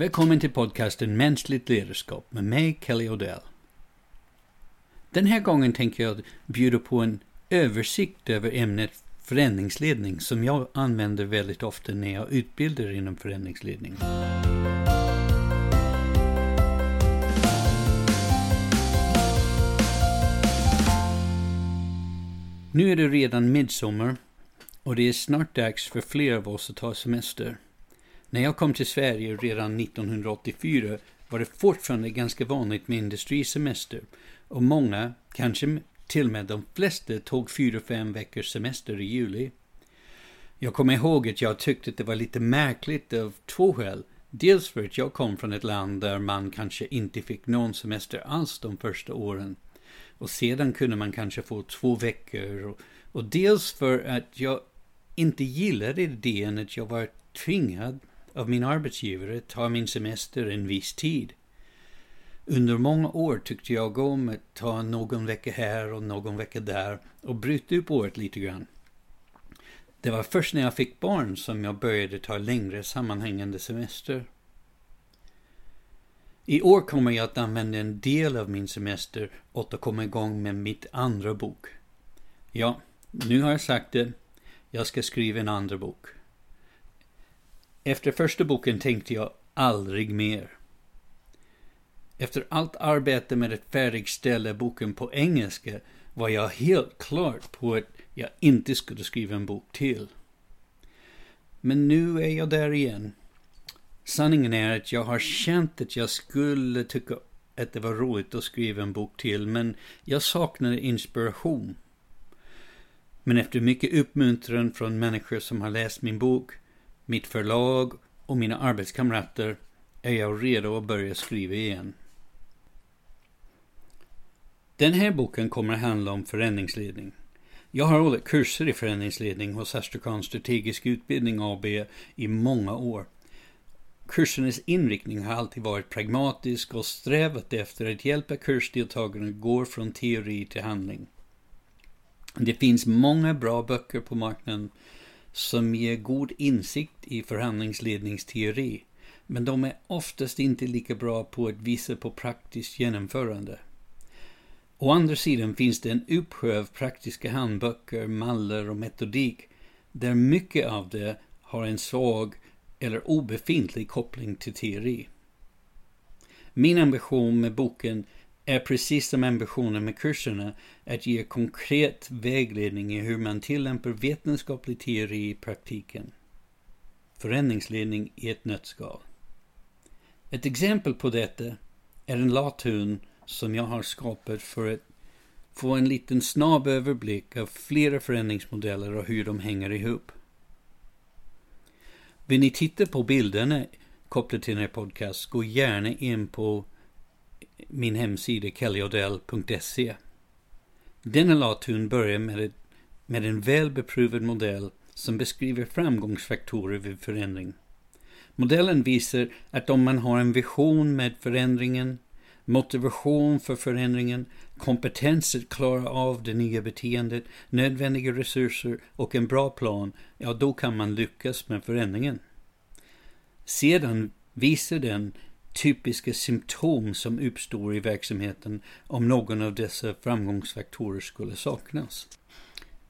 Välkommen till podcasten Mänskligt ledarskap med mig, Kelly Odell. Den här gången tänker jag bjuda på en översikt över ämnet förändringsledning som jag använder väldigt ofta när jag utbildar inom förändringsledning. Nu är det redan midsommar och det är snart dags för fler av oss att ta semester. När jag kom till Sverige redan 1984 var det fortfarande ganska vanligt med industrisemester och många, kanske till och med de flesta, tog fyra, fem veckors semester i juli. Jag kommer ihåg att jag tyckte att det var lite märkligt av två skäl. Dels för att jag kom från ett land där man kanske inte fick någon semester alls de första åren. Och sedan kunde man kanske få två veckor. Och, och dels för att jag inte gillade idén att jag var tvingad av min arbetsgivare ta min semester en viss tid. Under många år tyckte jag om att ta någon vecka här och någon vecka där och bryta upp året lite grann. Det var först när jag fick barn som jag började ta längre sammanhängande semester. I år kommer jag att använda en del av min semester åt att komma igång med mitt andra bok. Ja, nu har jag sagt det. Jag ska skriva en andra bok. Efter första boken tänkte jag aldrig mer. Efter allt arbete med att färdigställa boken på engelska var jag helt klart på att jag inte skulle skriva en bok till. Men nu är jag där igen. Sanningen är att jag har känt att jag skulle tycka att det var roligt att skriva en bok till, men jag saknade inspiration. Men efter mycket uppmuntran från människor som har läst min bok mitt förlag och mina arbetskamrater är jag redo att börja skriva igen. Den här boken kommer att handla om förändringsledning. Jag har hållit kurser i förändringsledning hos Astrakan Strategisk Utbildning AB i många år. Kursernas inriktning har alltid varit pragmatisk och strävat efter att hjälpa kursdeltagarna gå från teori till handling. Det finns många bra böcker på marknaden som ger god insikt i förhandlingsledningsteori, men de är oftast inte lika bra på att visa på praktiskt genomförande. Å andra sidan finns det en uppsjö av praktiska handböcker, mallar och metodik där mycket av det har en svag eller obefintlig koppling till teori. Min ambition med boken är precis som ambitionen med kurserna att ge konkret vägledning i hur man tillämpar vetenskaplig teori i praktiken. Förändringsledning i ett nötskal. Ett exempel på detta är en lathund som jag har skapat för att få en liten snabb överblick av flera förändringsmodeller och hur de hänger ihop. Vill ni titta på bilderna kopplat till den här podcasten, gå gärna in på min hemsida kellyodell.se. Denna lathund börjar med, ett, med en väl beprovad modell som beskriver framgångsfaktorer vid förändring. Modellen visar att om man har en vision med förändringen, motivation för förändringen, kompetens att klara av det nya beteendet, nödvändiga resurser och en bra plan, ja då kan man lyckas med förändringen. Sedan visar den typiska symptom som uppstår i verksamheten om någon av dessa framgångsfaktorer skulle saknas.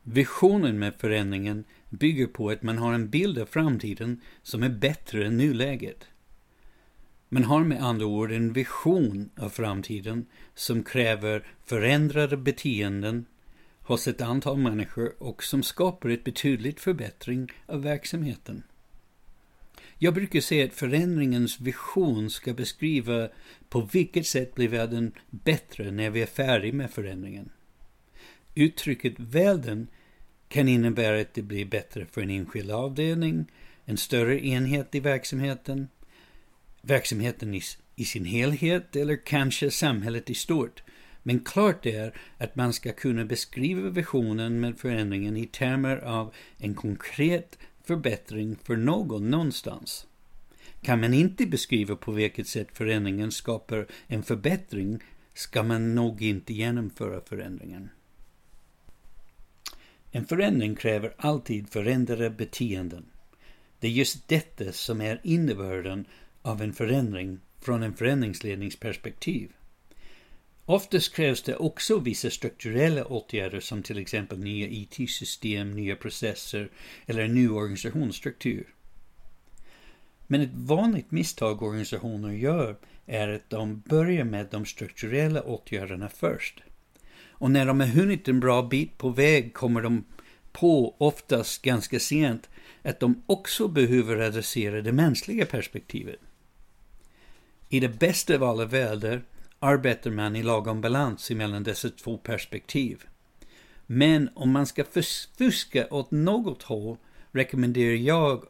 Visionen med förändringen bygger på att man har en bild av framtiden som är bättre än nuläget. Man har med andra ord en vision av framtiden som kräver förändrade beteenden hos ett antal människor och som skapar ett betydligt förbättring av verksamheten. Jag brukar säga att förändringens vision ska beskriva på vilket sätt blir världen bättre när vi är färdiga med förändringen. Uttrycket världen kan innebära att det blir bättre för en enskild avdelning, en större enhet i verksamheten, verksamheten i, i sin helhet eller kanske samhället i stort. Men klart är att man ska kunna beskriva visionen med förändringen i termer av en konkret förbättring för någon någonstans. Kan man inte beskriva på vilket sätt förändringen skapar en förbättring ska man nog inte genomföra förändringen. En förändring kräver alltid förändrade beteenden. Det är just detta som är innebörden av en förändring från en förändringsledningsperspektiv. Oftast krävs det också vissa strukturella åtgärder som till exempel nya IT-system, nya processer eller en ny organisationsstruktur. Men ett vanligt misstag organisationer gör är att de börjar med de strukturella åtgärderna först. Och när de har hunnit en bra bit på väg kommer de på, oftast ganska sent, att de också behöver adressera det mänskliga perspektivet. I det bästa av alla världar arbetar man i lagom balans mellan dessa två perspektiv. Men om man ska fuska åt något håll rekommenderar jag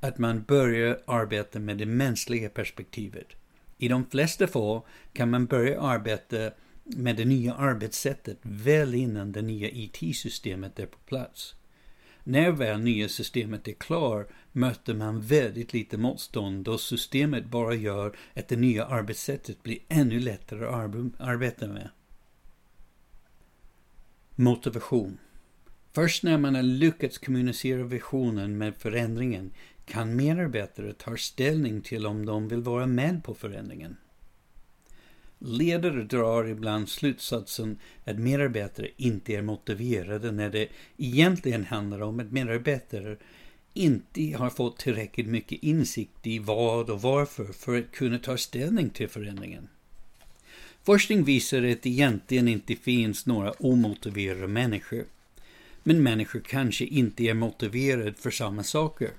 att man börjar arbeta med det mänskliga perspektivet. I de flesta fall kan man börja arbeta med det nya arbetssättet väl innan det nya IT-systemet är på plats. När väl nya systemet är klar möter man väldigt lite motstånd då systemet bara gör att det nya arbetssättet blir ännu lättare att arbeta med. Motivation Först när man har lyckats kommunicera visionen med förändringen kan medarbetare ta ställning till om de vill vara med på förändringen. Ledare drar ibland slutsatsen att medarbetare inte är motiverade när det egentligen handlar om att medarbetare inte har fått tillräckligt mycket insikt i vad och varför för att kunna ta ställning till förändringen. Forskning visar att det egentligen inte finns några omotiverade människor. Men människor kanske inte är motiverade för samma saker.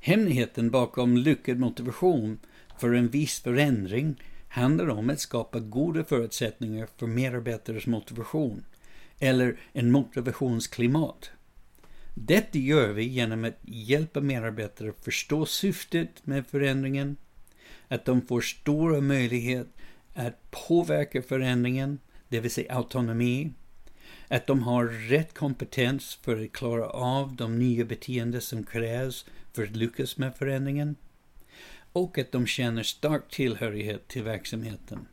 Hemligheten bakom lyckad motivation för en viss förändring handlar om att skapa goda förutsättningar för medarbetares motivation, eller en motivationsklimat. Detta gör vi genom att hjälpa medarbetare att förstå syftet med förändringen, att de får stora möjligheter att påverka förändringen, det vill säga autonomi, att de har rätt kompetens för att klara av de nya beteenden som krävs för att lyckas med förändringen och att de känner stark tillhörighet till verksamheten.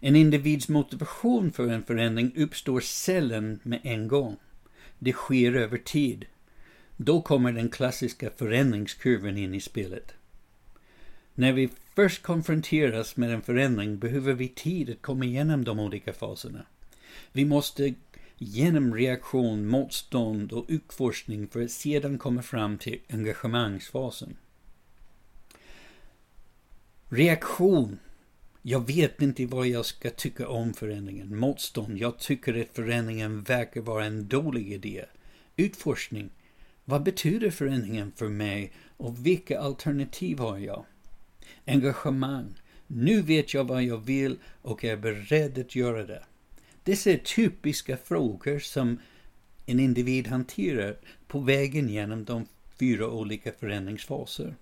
En individs motivation för en förändring uppstår sällan med en gång. Det sker över tid. Då kommer den klassiska förändringskurvan in i spelet. När vi först konfronteras med en förändring behöver vi tid att komma igenom de olika faserna. Vi måste genom reaktion, motstånd och utforskning för att sedan komma fram till engagemangsfasen. Reaktion. Jag vet inte vad jag ska tycka om förändringen. Motstånd. Jag tycker att förändringen verkar vara en dålig idé. Utforskning. Vad betyder förändringen för mig och vilka alternativ har jag? Engagemang. Nu vet jag vad jag vill och är beredd att göra det. Dessa är typiska frågor som en individ hanterar på vägen genom de fyra olika förändringsfaser.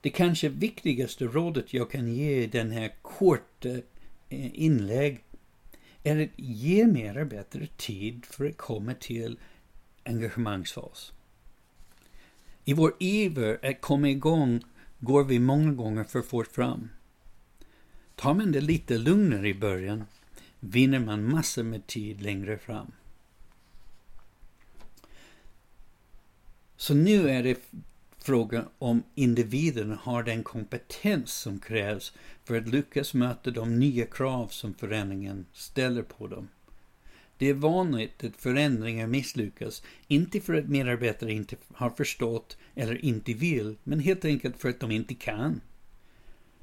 Det kanske viktigaste rådet jag kan ge i den här korta eh, inlägg är att ge medarbetare tid för att komma till engagemangsfas. I vår iver att komma igång går vi många gånger för fort fram. Tar man det lite lugnare i början vinner man massor med tid längre fram. Så nu är det frågan om individen har den kompetens som krävs för att lyckas möta de nya krav som förändringen ställer på dem. Det är vanligt att förändringar misslyckas, inte för att medarbetare inte har förstått eller inte vill, men helt enkelt för att de inte kan.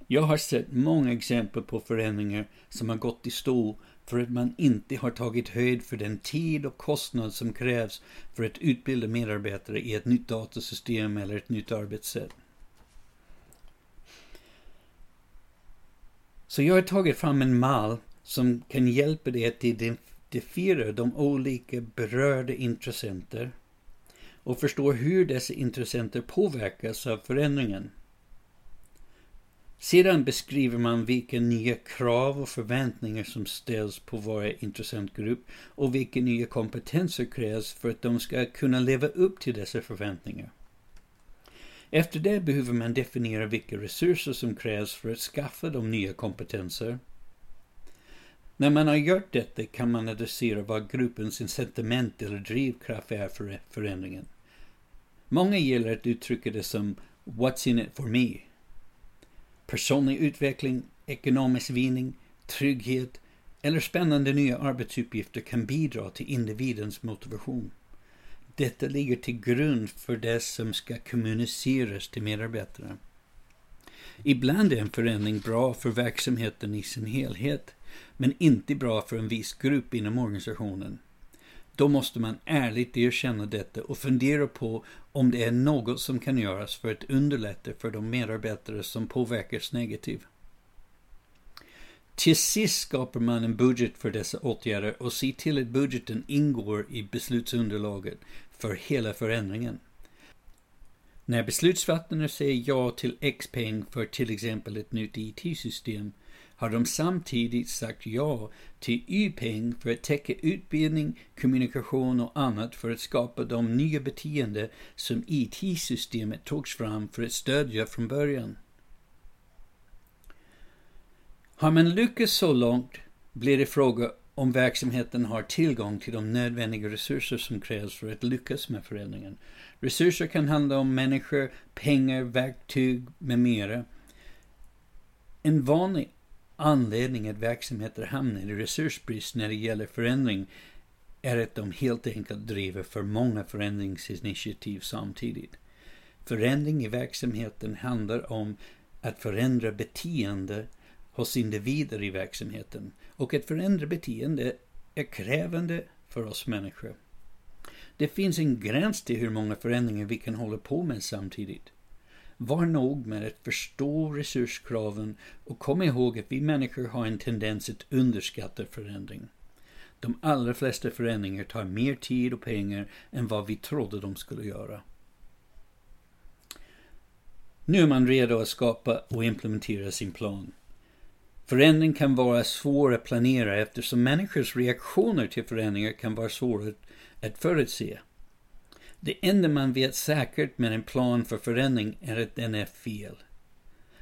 Jag har sett många exempel på förändringar som har gått i stå för att man inte har tagit höjd för den tid och kostnad som krävs för att utbilda medarbetare i ett nytt datasystem eller ett nytt arbetssätt. Så jag har tagit fram en mall som kan hjälpa dig att identifiera de olika berörda intressenter och förstå hur dessa intressenter påverkas av förändringen. Sedan beskriver man vilka nya krav och förväntningar som ställs på varje intressentgrupp och vilka nya kompetenser krävs för att de ska kunna leva upp till dessa förväntningar. Efter det behöver man definiera vilka resurser som krävs för att skaffa de nya kompetenser. När man har gjort detta kan man adressera vad gruppens incitament eller drivkraft är för förändringen. Många gillar att uttrycka det som What's in it for me? Personlig utveckling, ekonomisk vinning, trygghet eller spännande nya arbetsuppgifter kan bidra till individens motivation. Detta ligger till grund för det som ska kommuniceras till medarbetarna. Ibland är en förändring bra för verksamheten i sin helhet, men inte bra för en viss grupp inom organisationen. Då måste man ärligt erkänna detta och fundera på om det är något som kan göras för att underlätta för de medarbetare som påverkas negativt. Till sist skapar man en budget för dessa åtgärder och ser till att budgeten ingår i beslutsunderlaget för hela förändringen. När beslutsfattarna säger ja till X-peng för till exempel ett nytt IT-system har de samtidigt sagt ja till Y-peng för att täcka utbildning, kommunikation och annat för att skapa de nya beteenden som IT-systemet togs fram för att stödja från början. Har man lyckats så långt blir det fråga om verksamheten har tillgång till de nödvändiga resurser som krävs för att lyckas med förändringen. Resurser kan handla om människor, pengar, verktyg med mera. En vanlig anledning att verksamheter hamnar i resursbrist när det gäller förändring är att de helt enkelt driver för många förändringsinitiativ samtidigt. Förändring i verksamheten handlar om att förändra beteende hos individer i verksamheten och att förändra beteende är krävande för oss människor. Det finns en gräns till hur många förändringar vi kan hålla på med samtidigt. Var nog med att förstå resurskraven och kom ihåg att vi människor har en tendens att underskatta förändring. De allra flesta förändringar tar mer tid och pengar än vad vi trodde de skulle göra. Nu är man redo att skapa och implementera sin plan. Förändring kan vara svår att planera eftersom människors reaktioner till förändringar kan vara svåra att förutse. Det enda man vet säkert med en plan för förändring är att den är fel.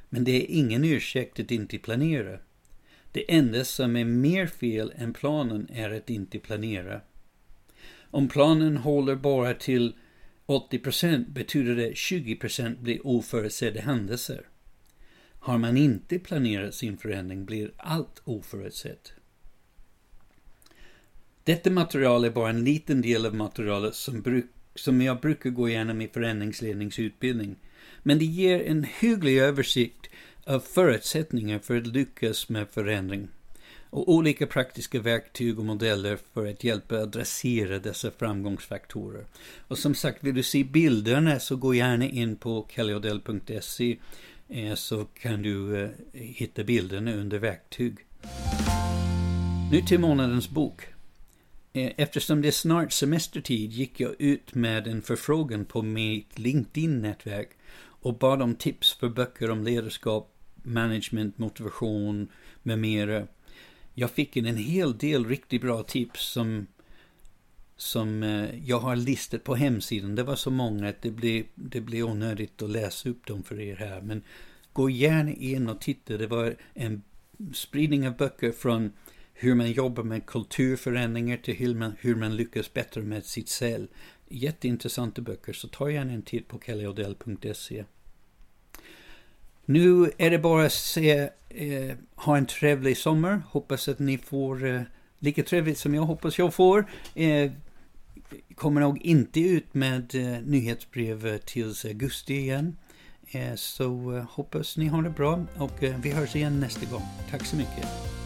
Men det är ingen ursäkt att inte planera. Det enda som är mer fel än planen är att inte planera. Om planen håller bara till 80% betyder det 20% blir oförutsedda händelser. Har man inte planerat sin förändring blir allt oförutsett. Detta material är bara en liten del av materialet som, brukar som jag brukar gå igenom i förändringsledningsutbildning. Men det ger en hygglig översikt av förutsättningar för att lyckas med förändring och olika praktiska verktyg och modeller för att hjälpa adressera dessa framgångsfaktorer. Och som sagt, vill du se bilderna så gå gärna in på kellyodell.se eh, så kan du eh, hitta bilderna under verktyg. Nu till månadens bok. Eh, eftersom det är snart semestertid gick jag ut med en förfrågan på mitt LinkedIn-nätverk och bad om tips för böcker om ledarskap, management, motivation med mera. Jag fick en hel del riktigt bra tips som som eh, jag har listat på hemsidan. Det var så många att det blev, det blir onödigt att läsa upp dem för er här. Men gå gärna in och titta. Det var en spridning av böcker från hur man jobbar med kulturförändringar till hur man, hur man lyckas bättre med sitt cell. Jätteintressanta böcker, så ta gärna en titt på kellyodell.se. Nu är det bara att säga, eh, ha en trevlig sommar. Hoppas att ni får eh, lika trevligt som jag hoppas jag får. Eh, kommer nog inte ut med eh, nyhetsbrev eh, tills augusti igen. Eh, så eh, hoppas ni har det bra och eh, vi hörs igen nästa gång. Tack så mycket.